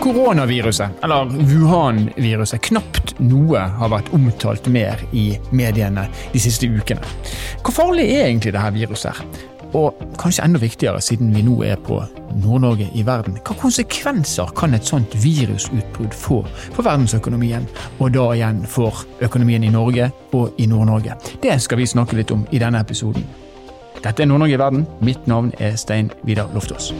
Koronaviruset, eller Wuhan-viruset, knapt noe har vært omtalt mer i mediene de siste ukene. Hvor farlig er egentlig dette viruset? Og kanskje enda viktigere, siden vi nå er på Nord-Norge i verden, hva konsekvenser kan et sånt virusutbrudd få for verdensøkonomien, og da igjen for økonomien i Norge og i Nord-Norge? Det skal vi snakke litt om i denne episoden. Dette er Nord-Norge i verden. Mitt navn er Stein Vidar Loftaas.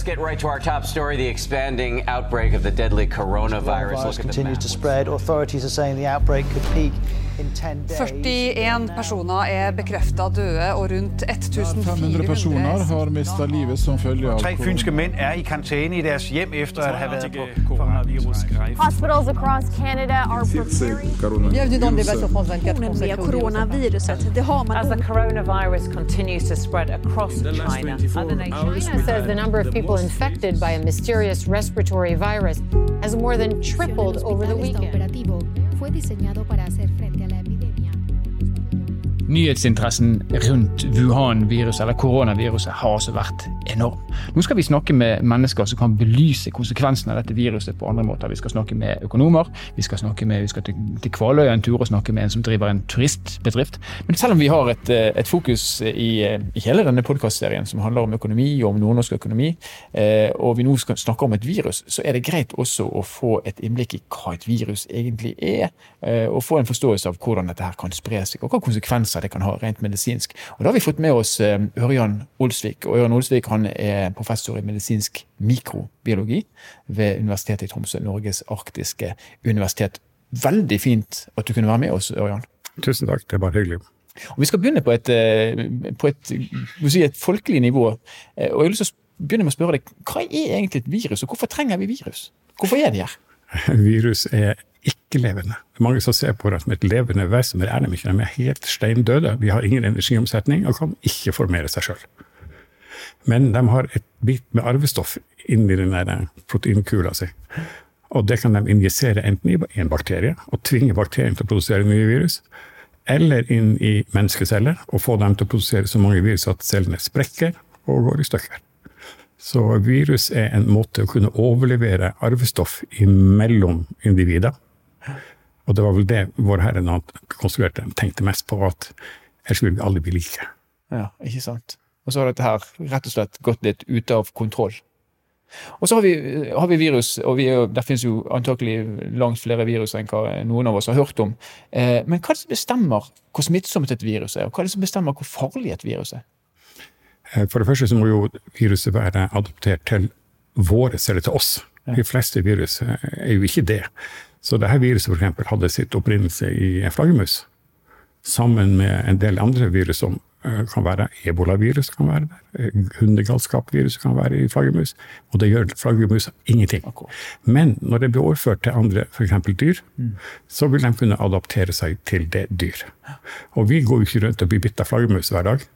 Let's get right to our top story the expanding outbreak of the deadly coronavirus. Coronavirus continues to spread. Authorities are saying the outbreak could peak in 10 days. 41 personer er bekrefta døde, og rundt 1400 personer har mista livet som følge av Tre fynske menn er i karantene i deres hjem efter å ha vært på preparing. Det har As the coronavirus continues to spread across China. China says the number of people infected by a mysterious respiratory virus has more than tripled over the weekend. Nyhetsinteressen rundt Wuhan-viruset, eller koronaviruset, har altså vært enorm. Nå skal vi snakke med mennesker som kan belyse konsekvensene av dette viruset på andre måter. Vi skal snakke med økonomer, vi skal, snakke med, vi skal til, til Kvaløya en tur og snakke med en som driver en turistbedrift. Men selv om vi har et, eh, et fokus i, eh, i hele denne podkastserien som handler om økonomi og om nordnorsk økonomi, eh, og vi nå skal snakke om et virus, så er det greit også å få et innblikk i hva et virus egentlig er, og få en forståelse av hvordan dette her kan spre seg, og hva konsekvenser det kan ha rent medisinsk. Og Da har vi fått med oss eh, Ørjan Olsvik. og Ørjan Olsvik han er professor i medisinsk mikrobiologi ved Universitetet i Tromsø, Norges arktiske universitet. Veldig fint at du kunne være med oss, Ørjan. Tusen takk, det bare hyggelig. Og Vi skal begynne på et, eh, på et, si et folkelig nivå. Eh, og jeg har lyst til å begynne med å spørre deg, Hva er egentlig et virus, og hvorfor trenger vi virus? Hvorfor er de her? Virus er ikke-levende. Mange som ser på det som et levende vesen, men det er de ikke. De er helt steindøde. De har ingen energiomsetning og kan ikke formere seg sjøl. Men de har et bit med arvestoff inni den proteinkula si. Og det kan de injisere enten i en bakterie og tvinge bakterien til å produsere nye virus, eller inn i menneskeceller og få dem til å produsere så mange virus at cellene sprekker og går i stykker. Så virus er en måte å kunne overlevere arvestoff mellom individer. Og det var vel det Vår Herre han konstruerte tenkte mest på, at ellers vil vi alle bli like. Ja, ikke sant? Og så har dette her rett og slett gått litt ute av kontroll. Og så har vi, har vi virus, og vi, er der finnes jo antakelig langt flere virus enn hva noen av oss har hørt om. Eh, men hva er det som bestemmer hvor smittsomt et virus er, og hva er det som bestemmer hvor farlig et virus er? Eh, For det første så må jo viruset være adoptert til våre celler, til oss. De fleste virus eh, er jo ikke det. Så dette viruset for eksempel, hadde sitt opprinnelse i en flaggermus, sammen med en del andre virus som eh, kan være ebolavirus, kan være der, hundegalskapvirus kan være i flaggermus, og det gjør flaggermus ingenting. Men når det blir overført til andre, f.eks. dyr, så vil de kunne adaptere seg til det dyr. Og vi går jo ikke rundt og blir bitt av flaggermus hver dag,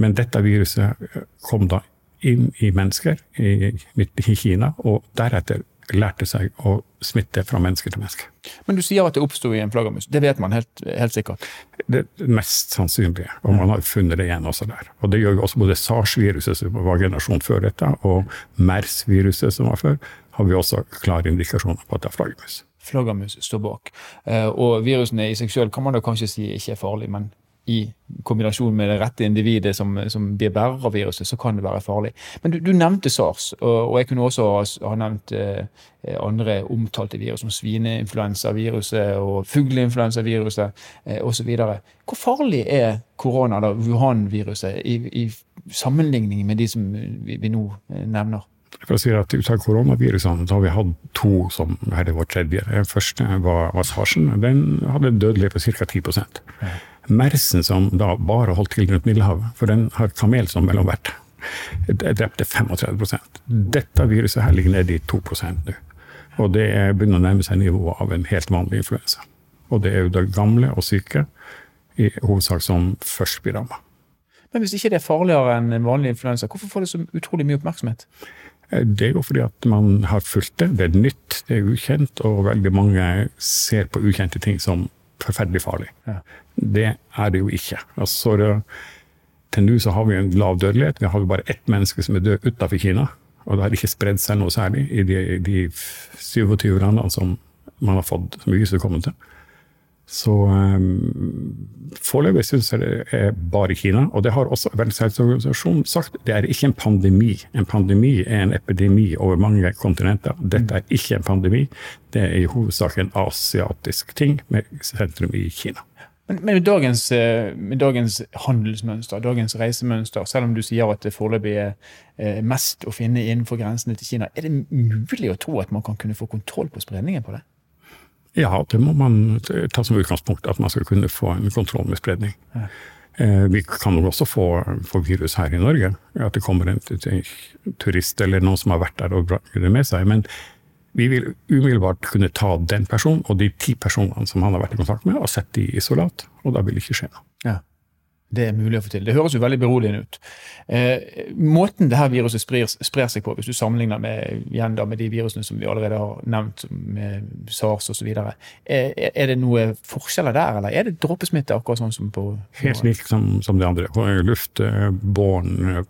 men dette viruset eh, kom da inn i mennesker i, i Kina, og deretter lærte seg å smitte fra menneske til menneske. Men du sier at det oppsto i en flaggermus. Det vet man helt, helt sikkert. Det mest sannsynlige, og man har funnet det igjen også der. Og det gjør jo også både SARS-viruset, som var generasjonen før dette, og MERS-viruset, som var før, har vi også klare indikasjoner på at det er flaggermus. Flaggermus står bak. Eh, og virusene i seg selv kan man da kanskje si ikke er farlig, men i kombinasjon med det rette individet som, som blir bærer av viruset, så kan det være farlig. Men du, du nevnte SARS, og, og jeg kunne også ha, ha nevnt eh, andre omtalte virus, som svineinfluensaviruset og fugleinfluensaviruset eh, osv. Hvor farlig er korona, da, Wuhan-viruset, i, i sammenligning med de som vi, vi nå eh, nevner? For å si at Ut av koronavirusene har vi hatt to som hadde vår tredje. Den første var, var sarsen. Den hadde dødelighet på ca. 10 Mersen, som da bare holdt til rundt Middelhavet, for den har kamel som mellomvert, det drepte 35% Dette viruset her ligger nede i 2% nå. Og det er begynner å nærme seg nivået av en helt vanlig influensa. Og det er jo de gamle og syke i hovedsak som først blir ramma. Men hvis ikke det er farligere enn en vanlig influensa, hvorfor får det så utrolig mye oppmerksomhet? Det er jo fordi at man har fulgt det. Det er nytt, det er ukjent, og veldig mange ser på ukjente ting som forferdelig farlig. Ja. Det er det jo ikke. Altså, til nå så har vi en lav dødelighet. Vi har bare ett menneske som er død utenfor Kina. Og det har ikke spredd seg noe særlig i de, de 27 landene som man har fått som viruset kommet til. Så um, foreløpig syns jeg det er bare Kina. Og det har også Verdens helseorganisasjon sagt. Det er ikke en pandemi. En pandemi er en epidemi over mange kontinenter. Dette er ikke en pandemi. Det er i hovedsak en asiatisk ting med sentrum i Kina. Men, men med, dagens, eh, med, dagens, handelsmønster, dagens reisemønster, selv om du sier at det foreløpig er eh, mest å finne innenfor grensene til Kina, er det mulig å tro at man kan kunne få kontroll på spredningen på det? Ja, det må man ta som utgangspunkt, at man skal kunne få en kontroll med spredning. Ja. Eh, vi kan nok også få, få, virus her i Norge. At det kommer en, turist eller noen som har vært der og brakt det med seg. Men vi vil umiddelbart kunne ta den personen og de ti personene som han har vært i kontakt med, og sette i isolat. Og da vil det ikke skje noe. Ja det er mulig å få til. Det høres jo veldig beroligende ut. Eh, måten det her viruset sprer, sprer, seg på, hvis du sammenligner med, igjen da, med de virusene som vi allerede har nevnt, med SARS osv., er, er det noe forskjeller der, eller er det dråpesmitte akkurat sånn som på Helt lik som, som det andre. Luftbåren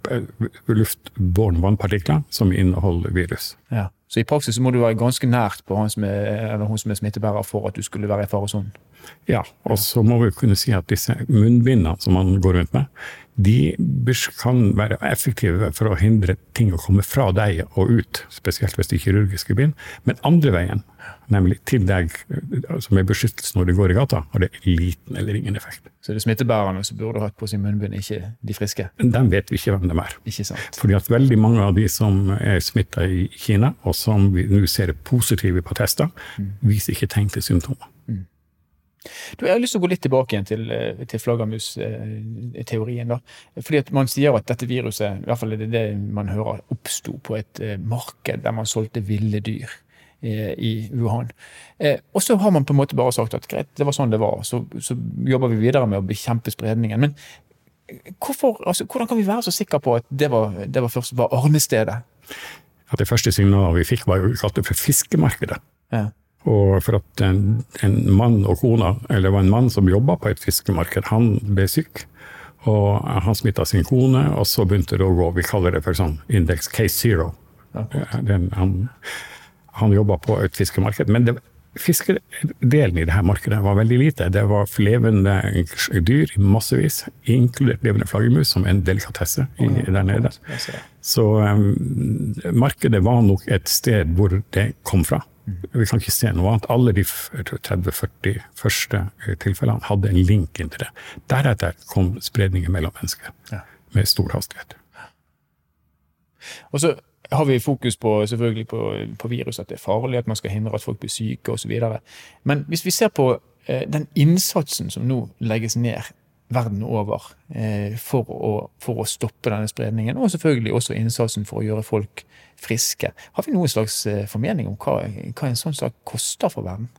luftbåren vannpartikler som inneholder virus. Ja. Så i praksis må du være ganske nært på han som er, hun som er smittebærer for at du skulle være i faresonen? Ja, og så må vi kunne si at disse munnbindene som man går rundt med, de kan være effektive for å hindre ting å komme fra deg og ut, spesielt hvis det er kirurgiske bind. Men andre veien, nemlig til deg, som er beskyttelse når du går i gata, har det liten eller ingen effekt. Så det er smittebærerne som burde hatt på sin munnbind, ikke de friske? De vet vi ikke hvem de er. Ikke sant. Fordi at veldig mange av de som er smitta i Kina, og som vi nå ser positive på tester, mm. viser ikke tegn til symptomer. Mm. Du, jeg har lyst til å gå litt tilbake igjen til, eh, til flaggermusteorien. Fordi at Man sier at dette viruset, i hvert fall er det det man hører, oppsto på et eh, marked der man solgte ville dyr eh, i Wuhan. Og så har man på en måte bare sagt at greit, det var sånn det var, så, så jobber vi videre med å bekjempe spredningen. Men hvorfor, altså, hvordan kan vi være så sikre på at det var, det var først var arnestedet? At det første signalet vi fikk, var jo kalt for fiskemarkedet. Ja. Og for at en, en, mann og kona, eller det var en mann som jobba på et fiskemarked, han ble syk. Og han smitta sin kone, og så begynte det å gå, vi kaller det for sånn indeks case zero. Den, han han jobba på et fiskemarked. Men det, fiskedelen i her markedet var veldig lite. Det var levende dyr i massevis, inkludert levende flaggermus, som en delikatesse i, der nede. Så um, markedet var nok et sted hvor det kom fra. Vi kan ikke se noe annet. Alle de 30-40 første eh, tilfellene hadde en link inn til det. Deretter kom spredningen mellom mennesker med stor hastighet. Og så har vi fokus på, selvfølgelig på, på virus, at det er farlig, at man skal hindre at folk blir syke osv. Men hvis vi ser på eh, den innsatsen som nå legges ned verden over eh, for, å, for, å, stoppe denne spredningen, og selvfølgelig også innsatsen for å gjøre folk friske. Har vi noen slags eh, formening om hva, hva en sånn sak koster for verden?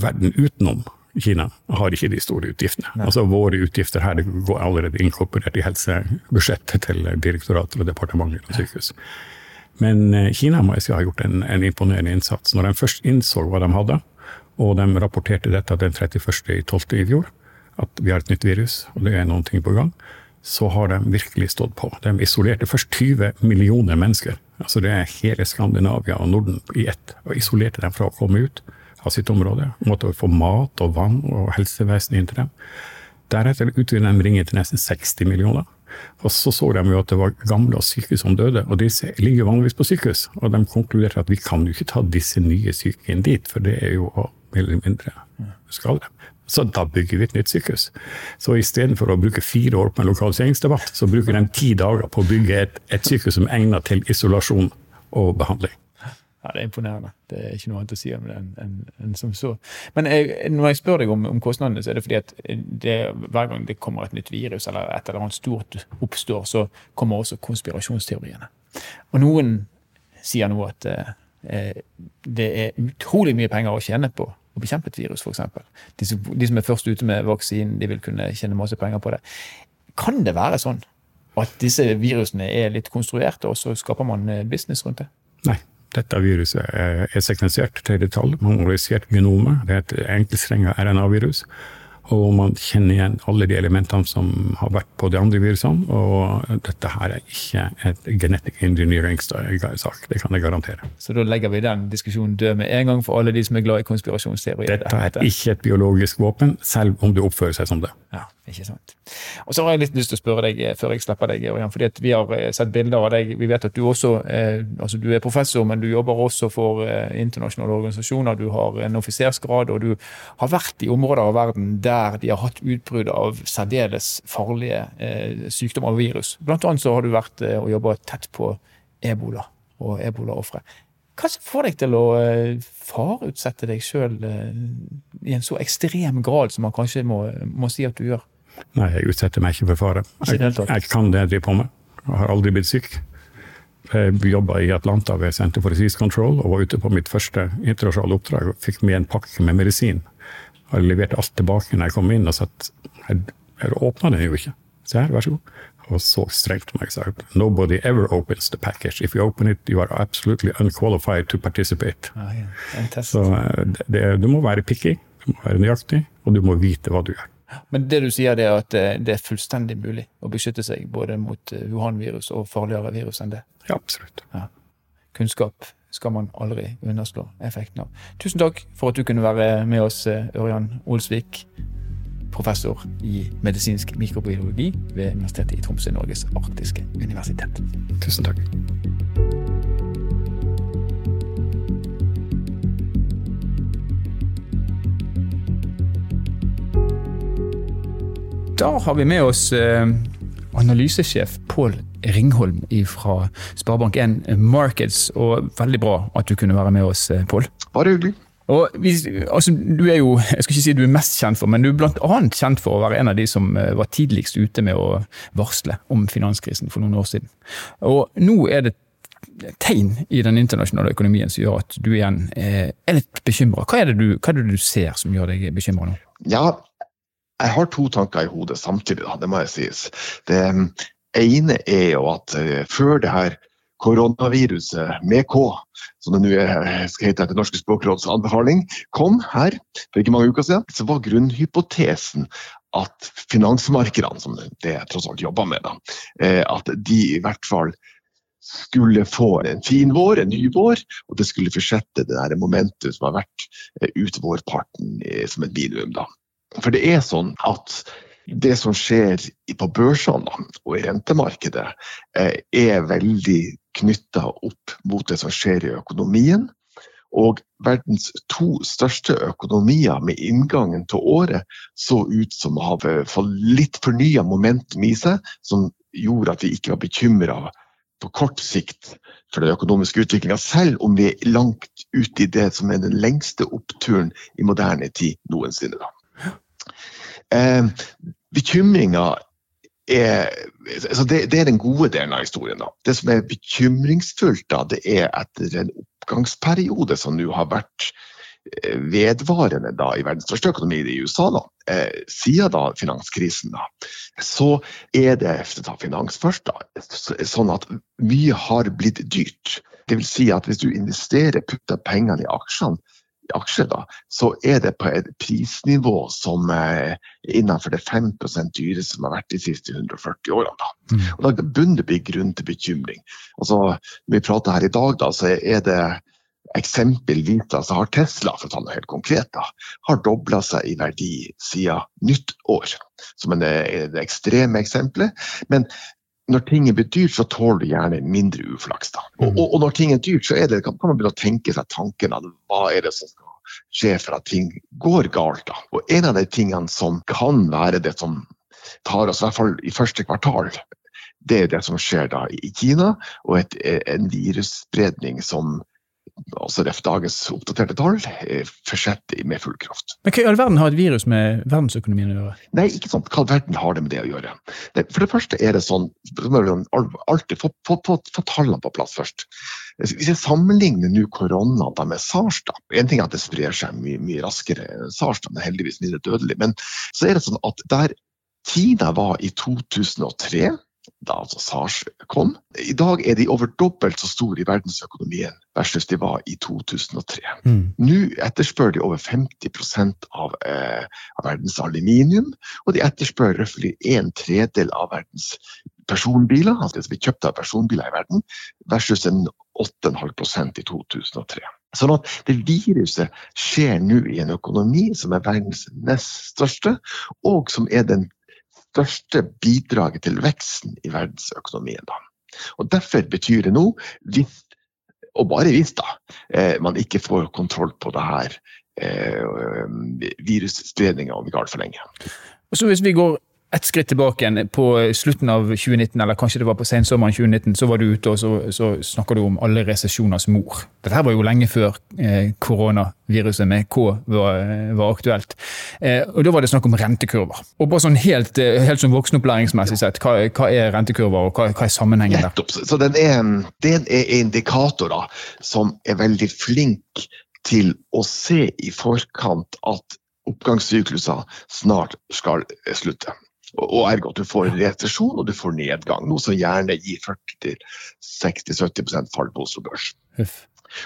Verden utenom Kina har ikke de store utgiftene. Nei. Altså Våre utgifter her går allerede inkorporert i helsebudsjettet til direktorater og departementer og sykehus. Men eh, Kina må jeg si har gjort en, en imponerende innsats. Når de først innså hva de hadde, og de rapporterte dette den 31.12. i fjor, at vi har et nytt virus, og det er noen ting på gang, så har de virkelig stått på. De isolerte først 20 millioner mennesker. Altså det er hele Skandinavia og Norden i ett. Og isolerte dem fra å komme ut av sitt område. Måtte få mat og vann og helsevesen inn til dem. Deretter utvidet de ringen til nesten 60 millioner. Og så så de jo at det var gamle og syke som døde, og disse ligger vanligvis på sykehus. Og de konkluderte at vi kan jo ikke ta disse nye syke inn dit, for det er jo mer eller mindre skade. Så da bygger vi et nytt sykehus. Så istedenfor å bruke fire år på en lokaliseringsdebatt, så bruker de ti dager på å bygge et, et sykehus som er egnet til isolasjon og behandling. Ja, Det er imponerende. Det er ikke noe annet å si om det enn en, en som så. Men jeg, når jeg spør deg om, om, kostnadene, så er det fordi at det, hver gang det kommer et nytt virus eller et eller annet stort oppstår, så kommer også konspirasjonsteoriene. Og noen sier nå at eh, det er utrolig mye penger å tjene på å bekjempe et virus, f.eks. De, de som er først ute med vaksinen, de vil kunne tjene masse penger på det. Kan det være sånn at disse virusene er litt konstruerte, og så skaper man business rundt det? Nei. Dette viruset er sekvensert til detalj, man har analysert genomet. Det er et enkeltstrenga RNA-virus. Og man kjenner igjen alle de elementene som har vært på de andre virusene. Og dette her er ikke et genetic engineering-sak, det kan jeg garantere. Så da legger vi den diskusjonen død med en gang for alle de som er glad i konspirasjonsteorier? Dette er ikke et biologisk våpen, selv om det oppfører seg som det. Ja, ikke sant. Og så har jeg litt lyst til å spørre deg før jeg slipper deg, Ørjan, fordi vi har eh, sett bilder av deg. Vi vet at du også eh, altså du er professor, men du jobber også for eh, internasjonale organisasjoner. Du har en offisersgrad, og du har vært i områder av verden der de har hatt utbrudd av særdeles farlige eh, sykdommer og virus. Blant annet så har du vært eh, og jobba tett på ebola og ebolaofre. Hva får deg til å farutsette deg sjøl eh, i en så ekstrem grad som man kanskje må, må, si at du gjør? Nei, jeg utsetter meg ikke for fare. Jeg, jeg kan det jeg driver på med. Jeg har aldri blitt syk. Jeg jobba i Atlanta ved Center for Disease Control og var ute på mitt første internasjonale oppdrag og fikk med en pakke med medisin. Jeg leverte alt tilbake når jeg kom inn og sa at jeg, jeg åpna den jo ikke. Se her, vær så god og så strengt meg sa Nobody ever opens the package. If you open it, you are absolutely unqualified to participate. Ah, ja. Så det, det, du må være picky, du må være nøyaktig, og du må vite hva du gjør. Men det du sier, det er at eh, det er fullstendig mulig å beskytte seg både mot eh, Wuhan-virus og farligere virus enn det? Ja, absolutt. Ja. Kunnskap skal man aldri underslå effekten av. Tusen takk for at du kunne være med oss, Ørjan Olsvik professor i medisinsk mikrobiologi ved Universitetet i Tromsø, Norges arktiske universitet. Tusen takk. Da har vi med oss eh, analysesjef Pål Ringholm fra Sparebank1 Markets. Og veldig bra at du kunne være med oss, eh, Pål. Bare hyggelig. Og hvis, altså, du er jo, jeg skal ikke si du er mest kjent for, men du er bl.a. kjent for å være en av de som eh, var tidligst ute med å varsle om finanskrisen for noen år siden. Og nå er det tegn i den internasjonale økonomien som gjør at du igjen er litt bekymra. Hva, hva, er det du ser som gjør deg bekymra nå? Ja, jeg har to tanker i hodet samtidig, da, det må jeg sies. Det ene er jo at uh, før det her koronaviruset med K, som det nå skal hete etter Norske språkråds anbefaling, kom her for ikke mange uker siden, så var grunnhypotesen at finansmarkedene, som det jeg tross alt jobber med, da, eh, at de i hvert fall skulle få en fin vår, en ny vår, og det skulle fortsette det der momentet som har vært eh, ut vårparten eh, som et minimum. da. For det er sånn at det som skjer på børsene og i rentemarkedet, er veldig knytta opp mot det som skjer i økonomien. Og verdens to største økonomier med inngangen til året så ut som å ha fått litt fornya momentum i seg, som gjorde at vi ikke var bekymra på kort sikt for den økonomiske utviklinga, selv om vi er langt ute i det som er den lengste oppturen i moderne tid noensinne. Eh, Bekymringa er, altså det, det, er den gode delen av historien. Da. Det som er bekymringsfullt, da, det er etter en oppgangsperiode som nå har vært eh, vedvarende da, i verdens største økonomi, i USA, da, eh, siden da finanskrisen, da, så er det ta finans først, da, sånn at mye har blitt dyrt. Vil si at hvis du investerer, putter pengene i aksjene, aksjer, da, så er det på et prisnivå som er innenfor det 5% dyreste som har vært de siste 140 årene. Da. Mm. Og da bunner det bli grunn til bekymring. Altså, når vi prater her i dag, da, så er det eksempelvis så har Tesla for å ta noe helt konkret, da, har dobla seg i verdi siden nyttår. Som er det ekstreme eksempelet. Men når ting blir dyrt, så tåler du gjerne mindre uflaks. da. Og, mm. og, og, når ting er dyrt, så er det, kan, man begynne å tenke seg tanken at hva er det som skal skje for at ting går galt. da. Og En av de tingene som kan være det som tar oss, i hvert fall i første kvartal, det er det som skjer da i Kina, og et, en virusspredning som altså ref. dagens oppdaterte tall, eh, fortsetter med full kraft. Men Hva i all verden har et virus med verdensøkonomien å gjøre? Nei, ikke sant. Hva i all verden har det med det å gjøre? For det første er det sånn alltid Få, få, få, få tallene på plass først. Hvis jeg sammenligner nå korona med SARS da, En ting er at det sprer seg mye, mye raskere enn SARS, da, men heldigvis mindre dødelig. Men så er det sånn at der Kina var i 2003 da altså SARS kom. I dag er de over dobbelt så store i verdensøkonomien versus de var i 2003. Mm. Nå etterspør de over 50 av, eh, av verdens aluminium, og de etterspør røftlig en tredel av verdens personbiler, altså det som blir kjøpt av personbiler i verden, versus en 8,5% i 2003. Sånn at det viruset skjer nå i en økonomi som er verdens nest største, og som er den største bidraget til veksten i verdensøkonomien. Da. Og Derfor betyr det nå, hvis, og bare hvis da, eh, man ikke får kontroll på det her eh, virusspredninga om ikke altfor lenge. Så Hvis vi går et skritt tilbake igjen. På slutten av 2019, eller kanskje det var på sensommeren 2019, så var du ute og så, så snakker du om alle resesjoners mor. Dette var jo lenge før eh, koronaviruset med K var, var aktuelt. Eh, og Da var det snakk om rentekurver. Og bare sånn Helt, eh, helt sånn voksenopplæringsmessig sett, hva, hva, er rentekurver, og hva, hva er sammenhengen der? Nettopp. Så den er, den er indikatorer som er veldig flink til å se i forkant at oppgangssykluser snart skal slutte. Og ergo at du får resesjon og du får nedgang, noe som gjerne gir 40-60-70 fall på Oslo Børs.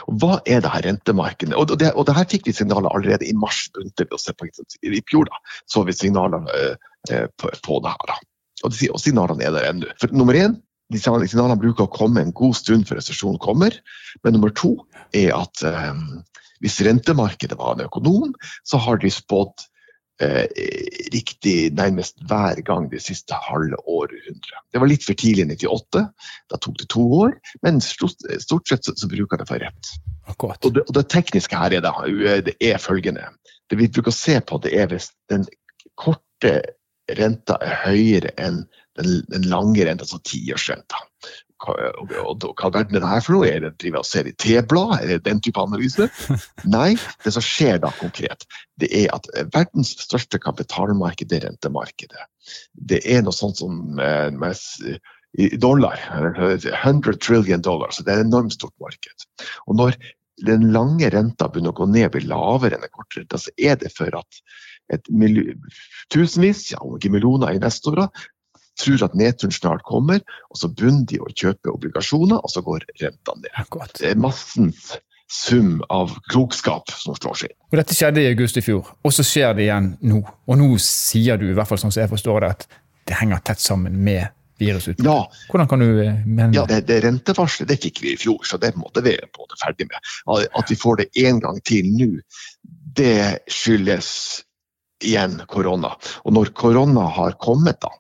Og Hva er det her rentemarkedet? Og det, og det her fikk vi signaler allerede i mars. begynte vi å se på I fjor da, så vi signaler eh, på, på, det her. Da. Og, de, og signalene er der ennå. For nummer én, de signalene bruker å komme en god stund før resesjonen kommer. Men nummer to er at eh, hvis rentemarkedet var en økonom, så har de spådd eh, riktig nærmest hver gang det siste halve århundret. Det var litt for tidlig i 98, da tok det to år, men stort, stort sett så, så, bruker det for rett. Og det, og det, tekniske her er, det, det er følgende. Det vi bruker å se på, det er hvis den korte renta er høyere enn den, den lange renta, altså tiårsrenta hva, verden er det her for noe? Er det driver og ser i T-blad? Er det den type analyse? Nei, det som skjer da konkret, det er at verdens største kapitalmarked er rentemarkedet. Det er noe sånt som eh, dollar, 100 trillion dollar, så det er et enormt stort marked. Og når den lange renta begynner å gå ned, blir lavere enn den korte renta, så er det for at tusenvis, ja, om ikke millioner investorer, tror at nedturen snart kommer, og så begynner de å kjøpe obligasjoner, og så går rentene ned. Det er massens sum av klokskap som slår seg inn. Og Dette skjedde i august i fjor, og så skjer det igjen nå. Og nå sier du, i hvert fall sånn som jeg forstår det, at det henger tett sammen med virusutbruddet. Ja. Hvordan kan du eh, mene ja, det? Det rentevarselet det fikk vi i fjor, så det måtte vi på det ferdig med. At vi får det en gang til nå, det skyldes igjen korona. Og når korona har kommet, da,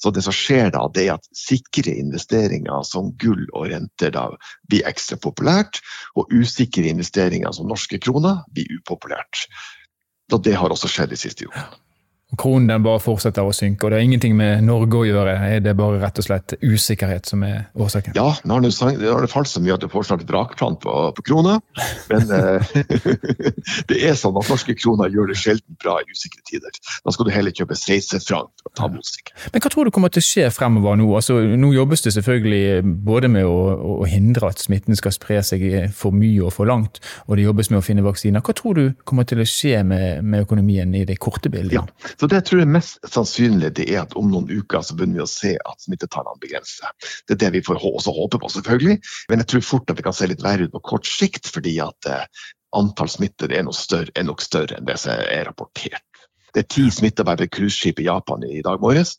så det som skjer da, det er at sikre investeringer som gull og renter da blir ekstra populært, og usikre investeringer som norske kroner blir upopulært. Og det har også skjedd de siste ukene. Kronen den bare fortsetter å synke, og det har ingenting med Norge å gjøre. Er det bare rett og slett usikkerhet som er årsaken? Ja, nå har det, det falt så mye at det får snart vrakplant på, på krona. Men eh, det er sånn at norske kroner gjør det sjelden bra i usikre tider. Da skal du heller kjøpe sveitserfranc for å ta motsikker. Men hva tror du kommer til å skje fremover nå? Altså, nå jobbes det selvfølgelig både med å, å, hindre at smitten skal spre seg for mye og for langt, og det jobbes med å finne vaksiner. Hva tror du kommer til å skje med, med økonomien i det korte bildet? Ja. Så det jeg tror er mest sannsynlig, det er at om noen uker så begynner vi å se at smittetallene begrenser. Det er det vi får også håpe på, selvfølgelig. Men jeg tror fort at det kan se litt verre ut på kort sikt, fordi at eh, antall smittede er, er nok større enn det som er rapportert. Det er ti smitta ved et cruiseskip i Japan i dag morges.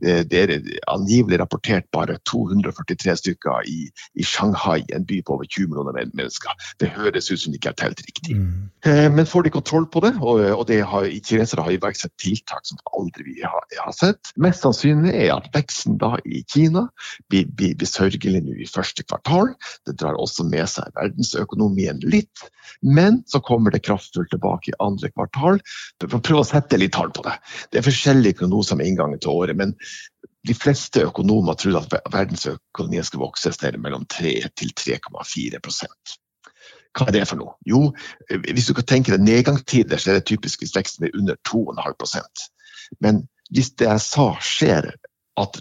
Det er angivelig rapportert bare 243 stykker i, i, Shanghai, en by på over 20 millioner mennesker. Det høres ut som det ikke er telt riktig. Mm. Eh, men får de kontroll på det, og, og det har, kinesere har iverksatt tiltak som aldri vi har, har, sett, mest sannsynlig er at veksten da i Kina blir, blir, blir sørgelig nå i første kvartal. Det drar også med seg verdensøkonomien litt, men så kommer det kraftfullt tilbake i andre kvartal. Prøv å prøve å litt tall på det. Det er forskjellige prognoser med inngangen til året, men de fleste økonomer tror at verdensøkonomien skal vokse et sted mellom 3 til 3,4 hva er det for noe? Jo, hvis du kan tenke deg nedgangstider, så er det typisk hvis veksten er under 2,5% Men hvis det jeg sa skjer, at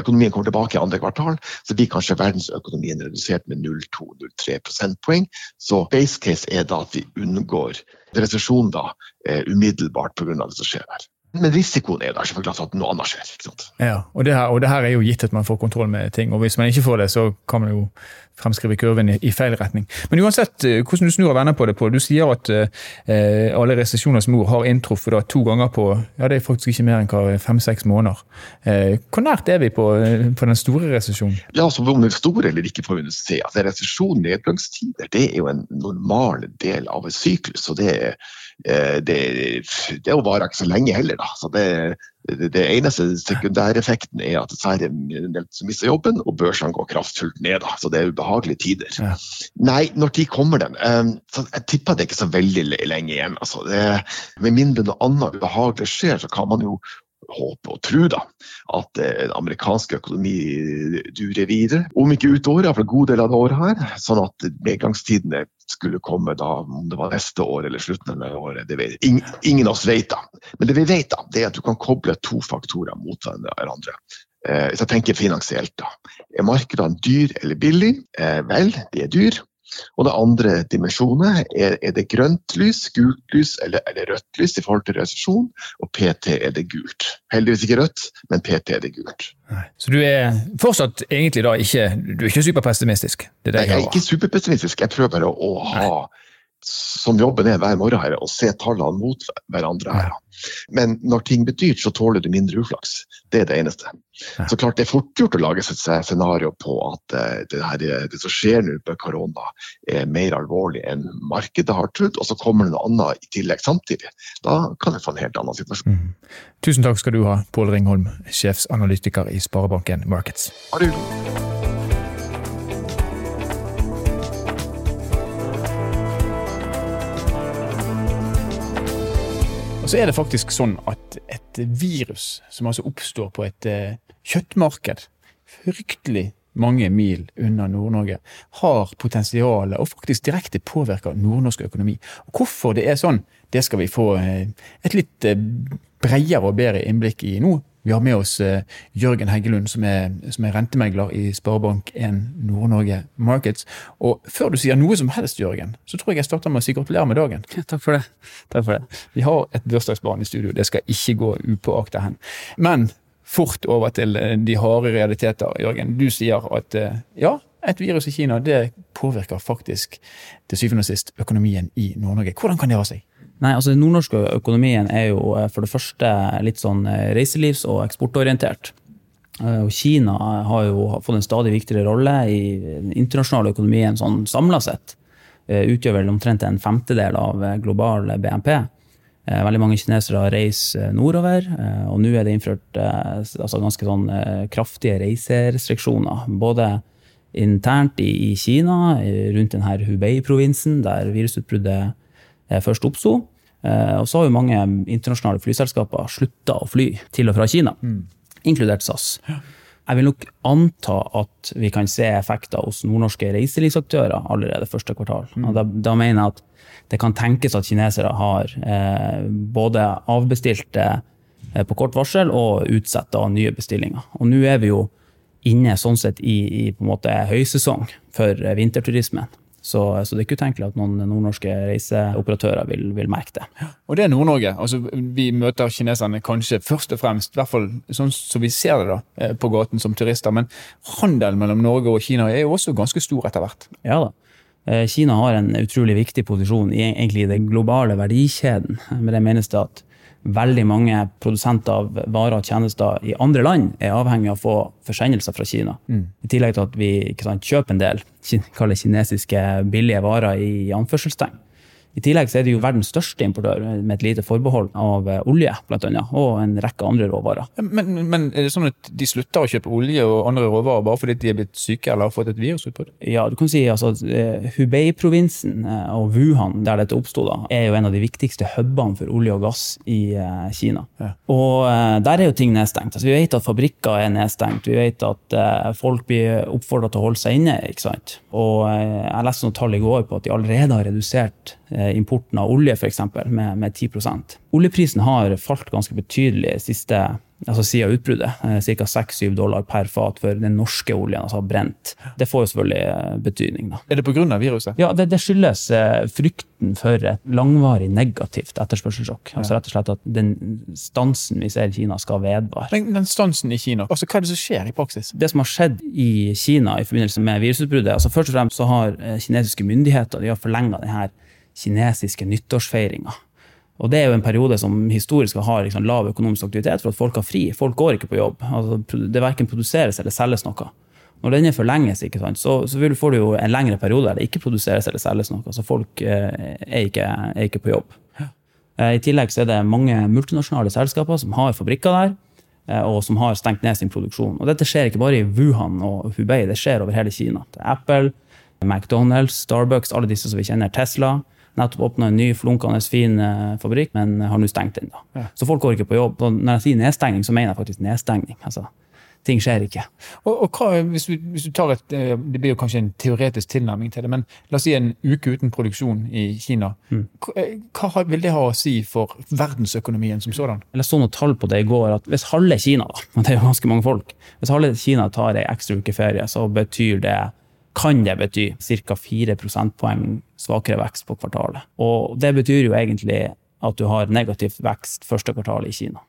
økonomien kommer tilbake i andre kvartal, så blir kanskje verdensøkonomien redusert med 0,2-0,3 prosentpoeng. Så base case er da at vi unngår resesjon da, eh, umiddelbart pga. det som skjer her. Men risikoen er jo der selvfølgelig at noe annet skjer. ikke sant? Ja, og det, her, og det her er jo gitt at man får kontroll med ting. og Hvis man ikke får det, så kan man jo fremskrive kurven i, i feil retning. Men uansett eh, hvordan du snur og vender på det, Pål. du sier at eh, alle resesjoners mor har inntruffet da, to ganger på ja det er faktisk ikke mer enn fem-seks måneder. Eh, hvor nært er vi på, eh, på den store resesjonen? Ja, altså Om den store eller ikke, får vi se. Altså, resesjon, nedgangstider, det er jo en normal del av en syklus. og det Eh, det, det varer ikke så lenge heller. Da. Så det, det, det eneste sekundæreffekten er at som mister jobben, og børsene går kraftfullt ned. Da. Så det er ubehagelige tider. Ja. Nei, når tid kommer den? Så jeg tipper det ikke så veldig lenge igjen. Altså. Det, med mindre noe annet ubehagelig skjer, så kan man jo håpe og tro da, at den amerikansk økonomi durer videre. Om ikke ut året, for en god del av det året her. Sånn at nedgangstidene skulle komme da, om det var neste år eller slutten av året. det vet ingen, ingen av oss vet da. Men det vi vet, da, det er at du kan koble to faktorer mot hverandre. Eh, hvis jeg tenker finansielt, da. Er markedene dyr eller billig? Eh, vel, de er dyr. Og det andre dimensjonet er, er det grønt lys, gult lys eller, eller, rødt lys i forhold til resesjon, og PT er det gult. Heldigvis ikke rødt, men PT er det gult. Så du er fortsatt egentlig da ikke, du er ikke superpessimistisk? Det er Nei, jeg er ikke superpessimistisk, jeg prøver bare å, å ha Nei som jobben er hver morgen her, å se tallene mot hverandre. her. Men når ting blir dyrt, så tåler du mindre uflaks. Det er det eneste. Så klart Det er fort gjort å lage et scenario på at uh, det, her, det, som skjer nå med korona, er mer alvorlig enn markedet har trodd, og så kommer det noe annet i tillegg samtidig. Da kan det få en helt annen situasjon. Mm. Tusen takk skal du ha, Pål Ringholm, sjefsanalytiker i Sparebanken Markets. Ha så er det faktisk sånn at et virus som altså oppstår på et uh, kjøttmarked, fryktelig mange mil unna Nord-Norge, har potensial og faktisk direkte påvirker nordnorsk økonomi. Og Hvorfor det er sånn, det skal vi få uh, et litt uh, bredere og bedre innblikk i nå vi har med oss eh, Jørgen Heggelund, som er, som er rentemegler i Sparebank1 Nord-Norge Markets. Og før du sier noe som helst, Jørgen, så tror jeg jeg starter med å si gratulerer med dagen. Ja, takk for det. Takk for det. Vi har et bursdagsbarn i studio, det skal ikke gå upåakta hen. Men fort over til eh, de harde realiteter, Jørgen. Du sier at eh, ja, et virus i Kina det påvirker faktisk til syvende og sist økonomien i Nord-Norge. Hvordan kan det ha seg? Nei, altså Den nordnorske økonomien er jo eh, for det første litt sånn eh, reiselivs- og eksportorientert. Eh, og Kina har jo fått en stadig viktigere rolle i den internasjonale økonomien sånn samla sett. Utgjør vel omtrent en femtedel av global BNP. Veldig mange kinesere reiser nordover, og nå er det innført altså ganske sånn kraftige reiserestriksjoner. Både internt i Kina, rundt denne Hubei-provinsen, der virusutbruddet først oppsto. Eh, og så har jo mange internasjonale flyselskaper slutta å fly til og fra Kina, mm. inkludert SAS. Jeg vil nok anta at vi kan se effekter hos nordnorske reiselivsaktører allerede første kvartal. Mm. Da, da, mener jeg at det kan tenkes at kinesere har eh, både avbestilt eh, på kort varsel og utsatt nye bestillinger. Og nå er vi jo inne sånn sett i, i på en måte høysesong for vinterturismen. Så, så, det er ikke utenkelig at noen nordnorske reiseoperatører vil, vil merke det. Og det er Nord-Norge. Altså, vi møter kineserne kanskje først og fremst, i hvert fall sånn som vi ser det da, eh, på gaten som turister. Men handelen mellom Norge og Kina er jo også ganske stor etter hvert. Ja da. Eh, Kina har en utrolig viktig posisjon i egentlig den globale verdikjeden. Med det menes det at veldig mange produsenter av varer og tjenester i andre land er avhengig av å få forsendelser fra Kina. Mm. I tillegg til at vi sant, kjøper en del kinesiske billige varer i anførselstegn. I tillegg er det jo verdens største importør, med et lite forbehold av eh, olje blant annet, og en rekke andre råvarer. Men, men, er det sånn at de slutter å kjøpe olje og andre råvarer bare fordi de er blitt syke eller har fått et virusutbrudd? Ja, du kan si altså eh, Hubei-provinsen eh, og Wuhan, der dette oppsto, er jo en av de viktigste hubene for olje og gass i Kina. Ja. Og der er jo ting nedstengt. Altså, vi vet at fabrikker er nedstengt. Vi vet at folk blir oppfordra til å holde seg inne. ikke sant? Og jeg leste noen tall i går på at de allerede har redusert importen av olje f.eks. Med, med 10% Oljeprisen har falt ganske betydelig siste altså siden utbruddet. Ca. 6-7 dollar per fat for den norske oljen, altså brent. Det får jo selvfølgelig betydning. da. Er det pga. viruset? Ja, det, det skyldes frykten for et langvarig negativt etterspørselssjokk. Altså rett og slett at den stansen vi ser i Kina skal vedvare. Den, den stansen i Kina, altså hva er det som skjer i praksis? Det som har skjedd i Kina i forbindelse med virusutbruddet, altså først og fremst så har kinesiske myndigheter de har forlenga denne kinesiske nyttårsfeiringa. Og det er jo en periode som historisk har liksom lav økonomisk aktivitet, for at folk har fri. Folk går ikke på jobb. Altså, det verken produseres eller selges noe. Når denne forlenges, ikke sant, så, så får du jo en lengre periode der det ikke produseres eller selges noe. Så folk eh, er, ikke, er, ikke, på jobb. Eh, I tillegg så er det mange multinasjonale selskaper som har fabrikker der, eh, og som har stengt ned sin produksjon. Og dette skjer ikke bare i Wuhan og Hubei, det skjer over hele Kina. Apple, McDonald's, Starbucks, alle disse som vi kjenner, Tesla nettopp åpna en ny flunkende fin eh, fabrikk, men har nå stengt den. da. Ja. Så folk går ikke på jobb. Og når jeg sier nedstengning, så mener jeg faktisk nedstengning. altså ting skjer ikke. Og, og hva, hvis, du, hvis, du, tar et, eh, Det blir jo kanskje en teoretisk tilnærming til det, men la oss si en uke uten produksjon i Kina. Mm. Hva, eh, hva, vil det ha å si for verdensøkonomien som sådan? Jeg så noen tall på det i går, at hvis halve Kina, da, og det er jo ganske mange folk, hvis halve Kina tar ei ekstra uke ferie, så betyr det kan det bety ca. 4 prosentpoeng svakere vekst på kvartalet. Og det betyr jo egentlig at du har negativ vekst første kvartal i Kina.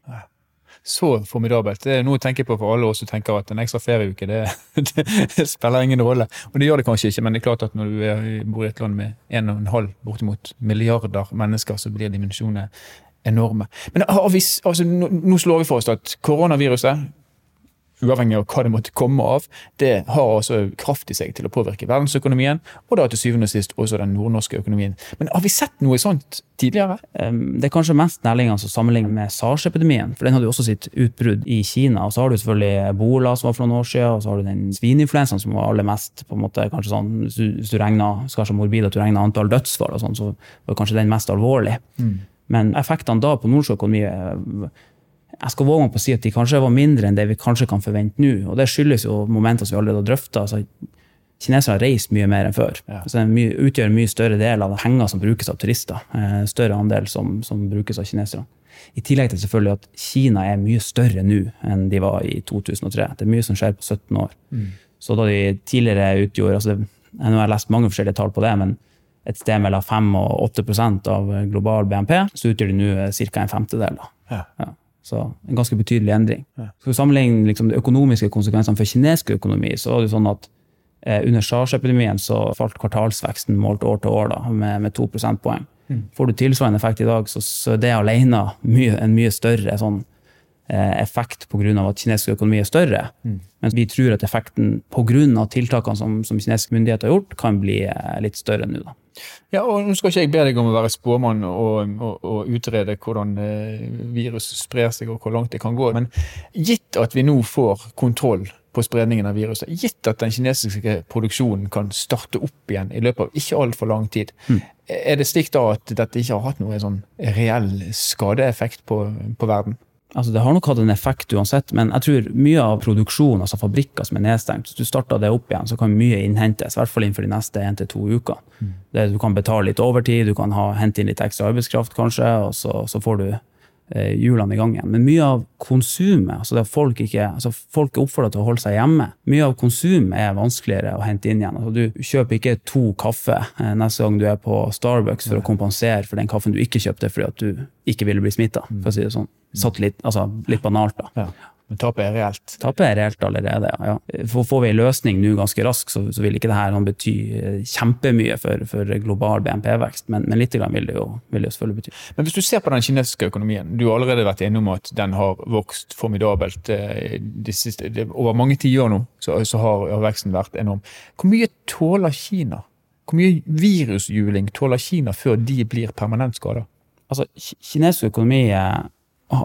Så formidabelt. Det er noe å tenke på for alle oss som tenker at en ekstra ferieuke det, det, spiller ingen rolle. Og det gjør det kanskje ikke, men det er klart at når du bor i et land med 1,5 bortimot milliarder mennesker, så blir dimensjonene enorme. Men vi, altså, nå slår vi for oss at koronaviruset uavhengig av hva det måtte komme av, det har altså kraft i seg til å påvirke verdensøkonomien, og da til syvende og sist også den nordnorske økonomien. Men har vi sett noe sånt tidligere? Det er kanskje mest nærliggende å sammenligne med SARS-epidemien, for den hadde jo også sitt utbrudd i Kina. Og så har du selvfølgelig ebola, som var for noen år siden, og så har du den svineinfluensaen som var aller mest på en måte, kanskje sånn, Hvis du regner, skal så morbid at du regner antall dødsfall, og sånn, så var kanskje den mest alvorlig. Mm. Men effektene da på norsk økonomi jeg skal våge meg på å si at de kanskje var mindre enn det vi kanskje kan forvente nå. Og det skyldes jo momenter som vi allerede har drøfta. Altså, kinesere har reist mye mer enn før. Ja. Så det utgjør en mye større del av penger som brukes av turister. Eh, større andel som, som, brukes av kinesere. I tillegg til selvfølgelig at Kina er mye større nå enn de var i 2003. Det er mye som skjer på 17 år. Mm. Så da de tidligere utgjorde altså det, Jeg har lest mange forskjellige tall på det, men et sted mellom 5 og 8% av global BNP, så utgjør de nå ca. en femtedel. Ja. Ja. Så en ganske betydelig endring. Skal vi sammenligne liksom, de økonomiske konsekvensene for kinesisk økonomi, så var det sånn at eh, under SARS-epidemien så falt kvartalsveksten målt år til år da, med, med 2 prosentpoeng. Mm. Får du tilsvarende effekt i dag, så, så er det alene mye, en mye større sånn, effekt pga. at kinesisk økonomi er større. Mm. Mens vi tror at effekten pga. tiltakene som, som kinesiske myndigheter har gjort, kan bli eh, litt større nå. da. Ja, og Nå skal ikke jeg be deg om å være spåmann og, og, og utrede hvordan eh, virus sprer seg og hvor langt det kan gå, men gitt at vi nå får kontroll på spredningen av viruset, gitt at den kinesiske produksjonen kan starte opp igjen i løpet av ikke altfor lang tid, mm. er det slik da at dette ikke har hatt noen sånn reell skadeeffekt på, på verden? Altså, det har nok hatt en effekt uansett, men jeg tror mye av produksjonen, altså fabrikker som er nedstengt, hvis du starter det opp igjen, så kan mye innhentes, i hvert fall innenfor de neste én til to uker. Mm. Du kan betale litt overtid, du kan ha, hente inn litt ekstra arbeidskraft kanskje, og så, så får du hjulene i gang igjen. Men mye av konsumet, altså det at folk, ikke, altså folk er oppfordra til å holde seg hjemme, mye av konsumet er vanskeligere å hente inn igjen. Altså du kjøper ikke to kaffe eh, neste gang du er på Starbucks for å kompensere for den kaffen du ikke kjøpte fordi at du ikke ville bli smitta, for å si det sånn satt litt, altså, litt banalt, da. Men tapet er reelt? Tapet er reelt allerede, ja. For Får vi en løsning nå ganske raskt, så, så, vil ikke dette bety eh, kjempemye for, for global BNP-vekst, men, men litt vil det, jo, vil det jo selvfølgelig bety. Men hvis du ser på den kinesiske økonomien, du har allerede vært innom at den har vokst formidabelt de siste, de, over mange tiår nå, så, så har, har, veksten vært enorm. Hvor mye tåler Kina? Hvor mye virusjuling tåler Kina før de blir permanent skada? Altså, kinesisk økonomi er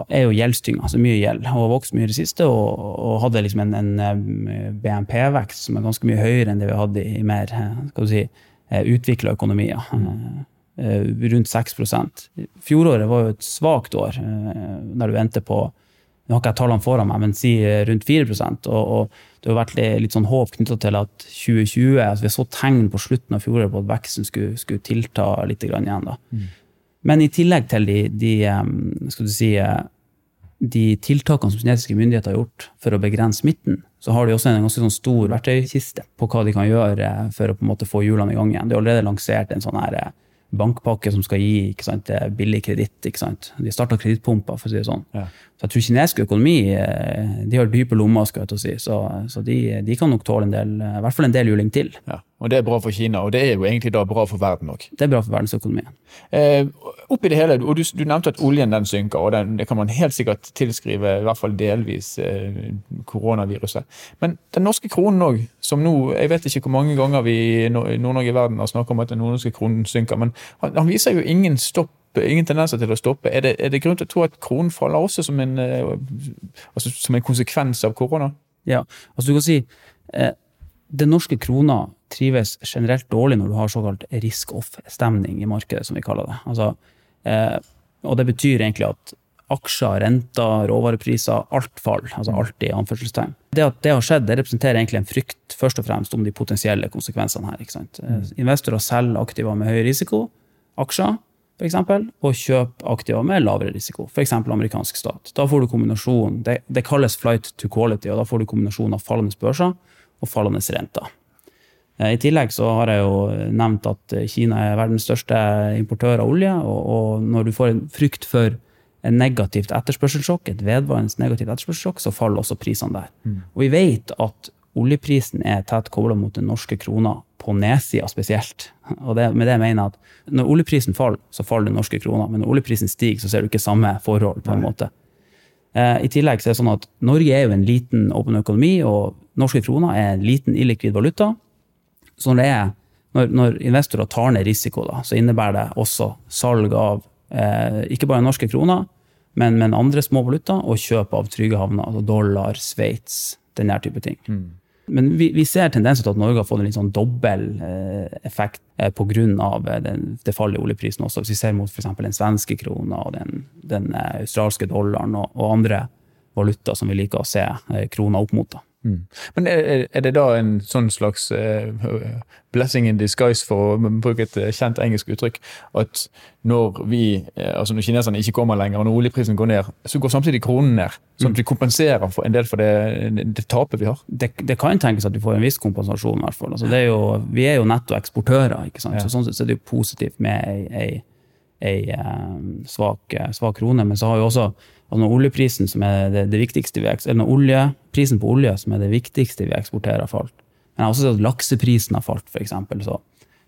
er jo gjeldstynga, altså mye gjeld, og har vokst mye i det siste. Og, og hadde liksom en, en eh, BNP-vekst som er ganske mye høyere enn det vi hadde i mer eh, skal du si, eh, utvikla økonomier. Mm. Rundt 6% Fjoråret var jo et svakt år, der du endte på nå har ikke jeg tallene foran meg, men si rundt 4 og, og det har vært litt sånn håp knytta til at 2020 altså Vi så tegn på slutten av fjoråret på at veksten skulle, skulle, tilta litt igjen. da. Mm. Men i tillegg til de, de, si, de tiltakene som kinesiske myndigheter har gjort for å begrense smitten, så har de også en ganske sånn stor verktøykiste på hva de kan gjøre for å på en måte få hjulene i gang igjen. De har allerede lansert en sånn her bankpakke som skal gi sant, billig kreditt. De starta kredittpumper, for å si det sånn. Ja. Så jeg tror kinesisk økonomi eh, de har dype lommer, skal jeg si. så, så de, de, kan nok tåle en del, i hvert fall en del juling til. Ja, og Det er bra for Kina, og det er jo egentlig da bra for verden òg. Det er bra for verdensøkonomien. Eh, oppi det hele, og du, du, nevnte at oljen den synker, og den, det kan man helt sikkert tilskrive i hvert fall delvis eh, koronaviruset. Men den norske kronen òg, som nå Jeg vet ikke hvor mange ganger vi i Nord-Norge i verden har snakket om at den norske kronen synker, men han, han viser jo ingen stopp ingen tendenser til å stoppe. Er det, er det grunn til å tro at kronen faller også som en, eh, altså som en konsekvens av korona? Ja, altså du kan si eh, Den norske krona trives generelt dårlig når du har såkalt risk-off-stemning i markedet, som vi kaller det. Altså, eh, og det betyr egentlig at aksjer, renter, råvarepriser, alt faller. Altså alt i anførselstegn. Det at det har skjedd, det representerer egentlig en frykt først og fremst om de potensielle konsekvensene her. ikke sant? Mm. Investorer selger aktiver med høy risiko, aksjer, eksempel, og kjøp aktiver med lavere risiko, f.eks. amerikansk stat. Da får du kombinasjon, det, det, kalles flight to quality, og da får du kombinasjon av fallende børser og fallende renter. Eh, I tillegg så har jeg jo nevnt at Kina er verdens største importør av olje, og, og når du får en frykt for en negativt etterspørselssjokk, et vedvarende negativt etterspørselssjokk, så faller også prisene der. Mm. Og vi vet at oljeprisen er tett kobla mot den norske krona, på nedsida spesielt. Og det, med det mener jeg at når oljeprisen faller, så faller den norske krona. Men når oljeprisen stiger, så ser du ikke samme forhold. på en måte. Eh, I tillegg så er det sånn at Norge er jo en liten åpen økonomi, og norske kroner er en liten illikvid valuta. Så når, er, når, når investorer tar ned risiko, da, så innebærer det også salg av eh, ikke bare norske kroner, men, men andre små valuta, og kjøp av trygge havner, altså dollar, Sveits, den der type ting. Mm. Men vi, vi, ser tendenser til at Norge har fått en litt sånn dobbel eh, effekt eh, pga. Eh, det fallet i oljeprisen også. Hvis vi ser mot f.eks. den svenske krona og den, den eh, australske dollaren og, og, andre valuta som vi liker å se eh, krona opp mot. da. Mm. Men er, er, det da en sånn slags uh, blessing in disguise, for å bruke et eh, kjent engelsk uttrykk, at når vi, altså når kineserne ikke kommer lenger, og når oljeprisen går ned, så går samtidig kronen ned? Sånn at vi kompenserer for en del for det, det tapet vi har? Det, det, kan tenkes at vi får en viss kompensasjon, i hvert fall. Altså, er jo, vi er jo netto eksportører, ikke sant? Så sånn sett er det jo positivt med ei, ei, um, svak, svak krone. Men så har vi også Altså oljeprisen som er det, det viktigste vi, eller når oljeprisen på olje som er det viktigste vi eksporterer, har falt. Men jeg har også sett at lakseprisen har falt, f.eks. Så,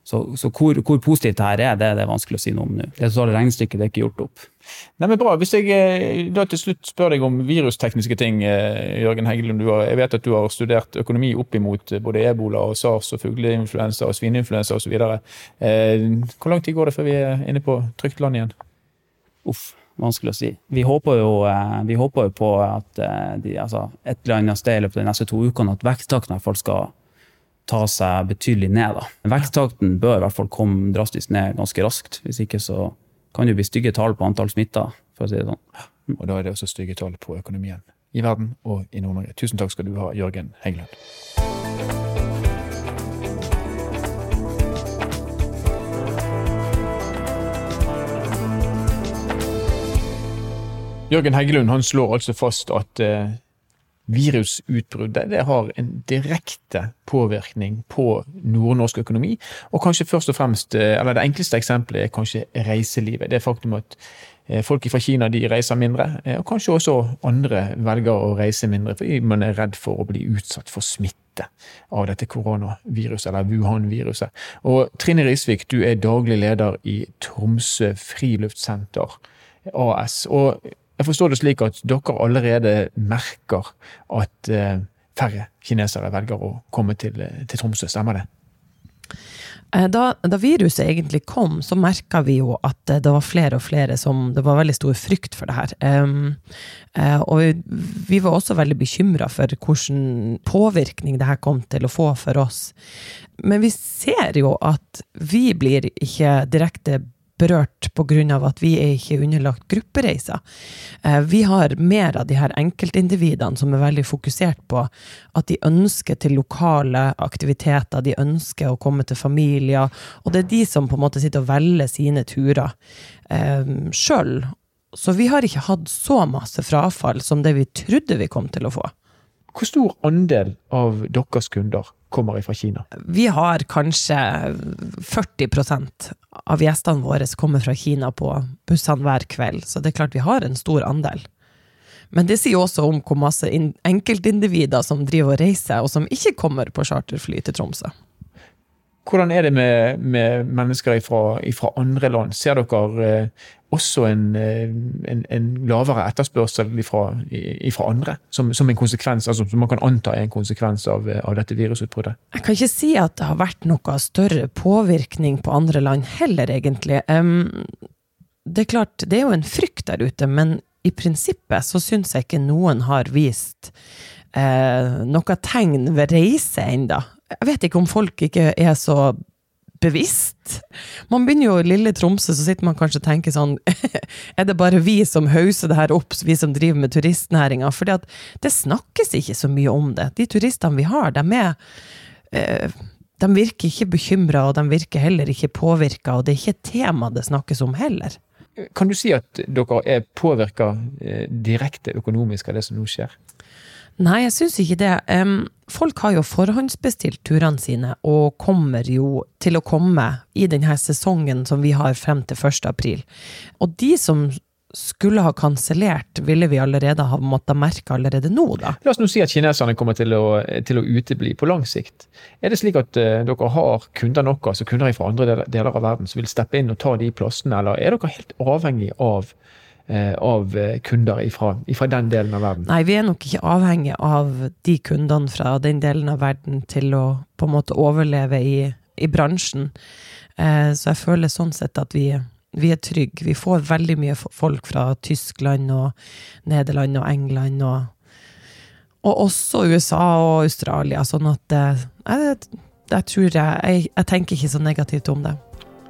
så, så hvor, hvor, positivt det her er, det, det er vanskelig å si noe om nå. Det totale regnestykket det er ikke gjort opp. Nei, men bra. Hvis jeg eh, da til slutt spør deg om virustekniske ting, eh, Jørgen Heggelund. Har, jeg vet at du har studert økonomi opp imot eh, både ebola og sars og fugleinfluensa og svineinfluensa osv. Hvor lang tid går det før vi er inne på trygt land igjen? Uff vanskelig å si. Vi håper jo, eh, vi håper jo på at eh, de, altså, et eller annet sted i løpet av de neste to ukene at veksttakten i hvert fall skal ta seg betydelig ned. Da. Veksttakten bør i hvert fall komme drastisk ned ganske raskt. Hvis ikke så kan det jo bli stygge tall på antall smitta. for å si det sånn. Og da er det også stygge tall på økonomien i verden og i Nord-Norge. Tusen takk skal du ha, Jørgen Hengeland. Jørgen Heggelund han slår altså fast at eh, virusutbrudd det har en direkte påvirkning på nordnorsk økonomi. Og kanskje først og fremst, eh, eller det enkleste eksempelet er kanskje reiselivet. Det faktum at eh, folk fra Kina de reiser mindre, eh, og kanskje også andre velger å reise mindre fordi man er redd for å bli utsatt for smitte av dette koronaviruset, eller Wuhan-viruset. Og Trine Risvik, du er daglig leder i Tromsø friluftsenter AS. og jeg forstår det slik at dere allerede merker at eh, færre kinesere velger å komme til, eh, til Tromsø, stemmer det? Eh, da, da, viruset egentlig kom, så merka vi jo at det var flere og flere som Det var veldig stor frykt for det her. Um, uh, og vi, var også veldig bekymra for hvilken påvirkning det her kom til å få for oss. Men vi ser jo at vi blir ikke direkte berørt pga. at vi er ikke underlagt gruppereiser. Eh, vi har mer av de her enkeltindividene som er veldig fokusert på at de ønsker til lokale aktiviteter, de ønsker å komme til familier, og det er de som på en måte sitter og velger sine turer eh, sjøl. Så vi har ikke hatt så masse frafall som det vi trodde vi kom til å få. Hvor stor andel av deres kunder kommer fra Kina? Vi har kanskje 40% av gjestene våre som kommer fra Kina på bussene hver kveld, så det er klart vi har en stor andel. Men det sier også om hvor masse enkeltindivider som driver og reiser, og som ikke kommer på charterfly til Tromsø. Hvordan er det med, med mennesker fra andre land? Ser dere eh, også en, eh, en, en lavere etterspørsel fra andre, som, som, en konsekvens, altså som man kan anta er en konsekvens av, av, dette virusutbruddet? Jeg kan ikke si at det har vært noe større påvirkning på andre land heller, egentlig. Det er klart, det er jo en frykt der ute, men i prinsippet så syns jeg ikke noen har vist eh, noe tegn ved reise ennå. Jeg vet ikke om folk ikke er så bevisst. Man begynner jo i lille Tromsø, så sitter man kanskje og tenker sånn Er det bare vi som hauser det her opp, vi som driver med turistnæringa? For det snakkes ikke så mye om det. De turistene vi har, de er eh, De virker ikke bekymra, og de virker heller ikke påvirka, og det er ikke et tema det snakkes om heller. Kan du si at dere er påvirka eh, direkte økonomisk av det som nå skjer? Nei, jeg syns ikke det. folk har jo forhåndsbestilt turene sine, og kommer jo til å komme i denne sesongen som vi har frem til 1. april. Og de som skulle ha kansellert, ville vi allerede ha måttet merke allerede nå, da. La oss nå si at kineserne kommer til å, til å utebli på lang sikt. Er det slik at uh, dere har kunder nok, altså kunder fra andre deler av verden, som vil steppe inn og ta de plassene, eller er dere helt avhengig av av eh, kunder fra den delen av verden? Nei, vi er nok ikke avhengig av de kundene fra den delen av verden til å på en måte overleve i, i bransjen. Eh, så jeg føler sånn sett at vi, vi er trygge. Vi får veldig mye folk fra Tyskland og Nederland og England og, og også USA og Australia, sånn at jeg, jeg tror jeg, jeg, jeg tenker ikke så negativt om det.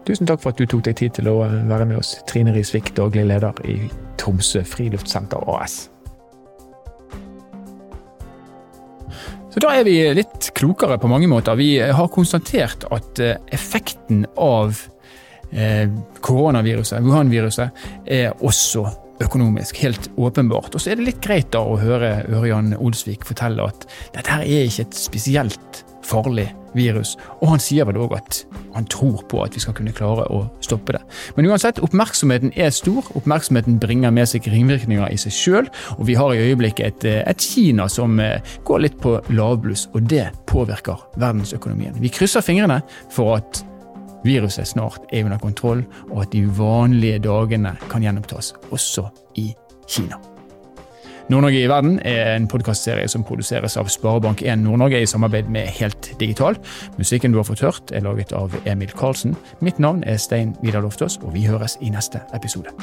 Tusen takk for at du tok deg tid til å eh, være med oss, Trine Risvik, daglig leder i Tromsø Friluftsenter AS. Så da er vi litt klokere på mange måter. Vi har konstatert at eh, effekten av eh, koronaviruset, Wuhan-viruset, er også økonomisk. Helt åpenbart. Og så er det litt greit da å høre Ørjan Olsvik fortelle at dette her er ikke et spesielt farlig virus. Og han sier vel òg at han tror på at vi skal kunne klare å stoppe det. Men uansett, oppmerksomheten er stor. Oppmerksomheten bringer med seg ringvirkninger i seg sjøl. Og vi har i øyeblikket et, eh, et, Kina som eh, går litt på lavbluss, og det påvirker verdensøkonomien. Vi krysser fingrene for at viruset snart er under kontroll, og at de vanlige dagene kan gjenopptas også i Kina. Nord-Norge i verden er en podkastserie som produseres av Sparebank1 Nord-Norge i samarbeid med Helt Digital. Musikken du har fått hørt, er laget av Emil Karlsen. Mitt navn er Stein Vidar Loftaas, og vi høres i neste episode.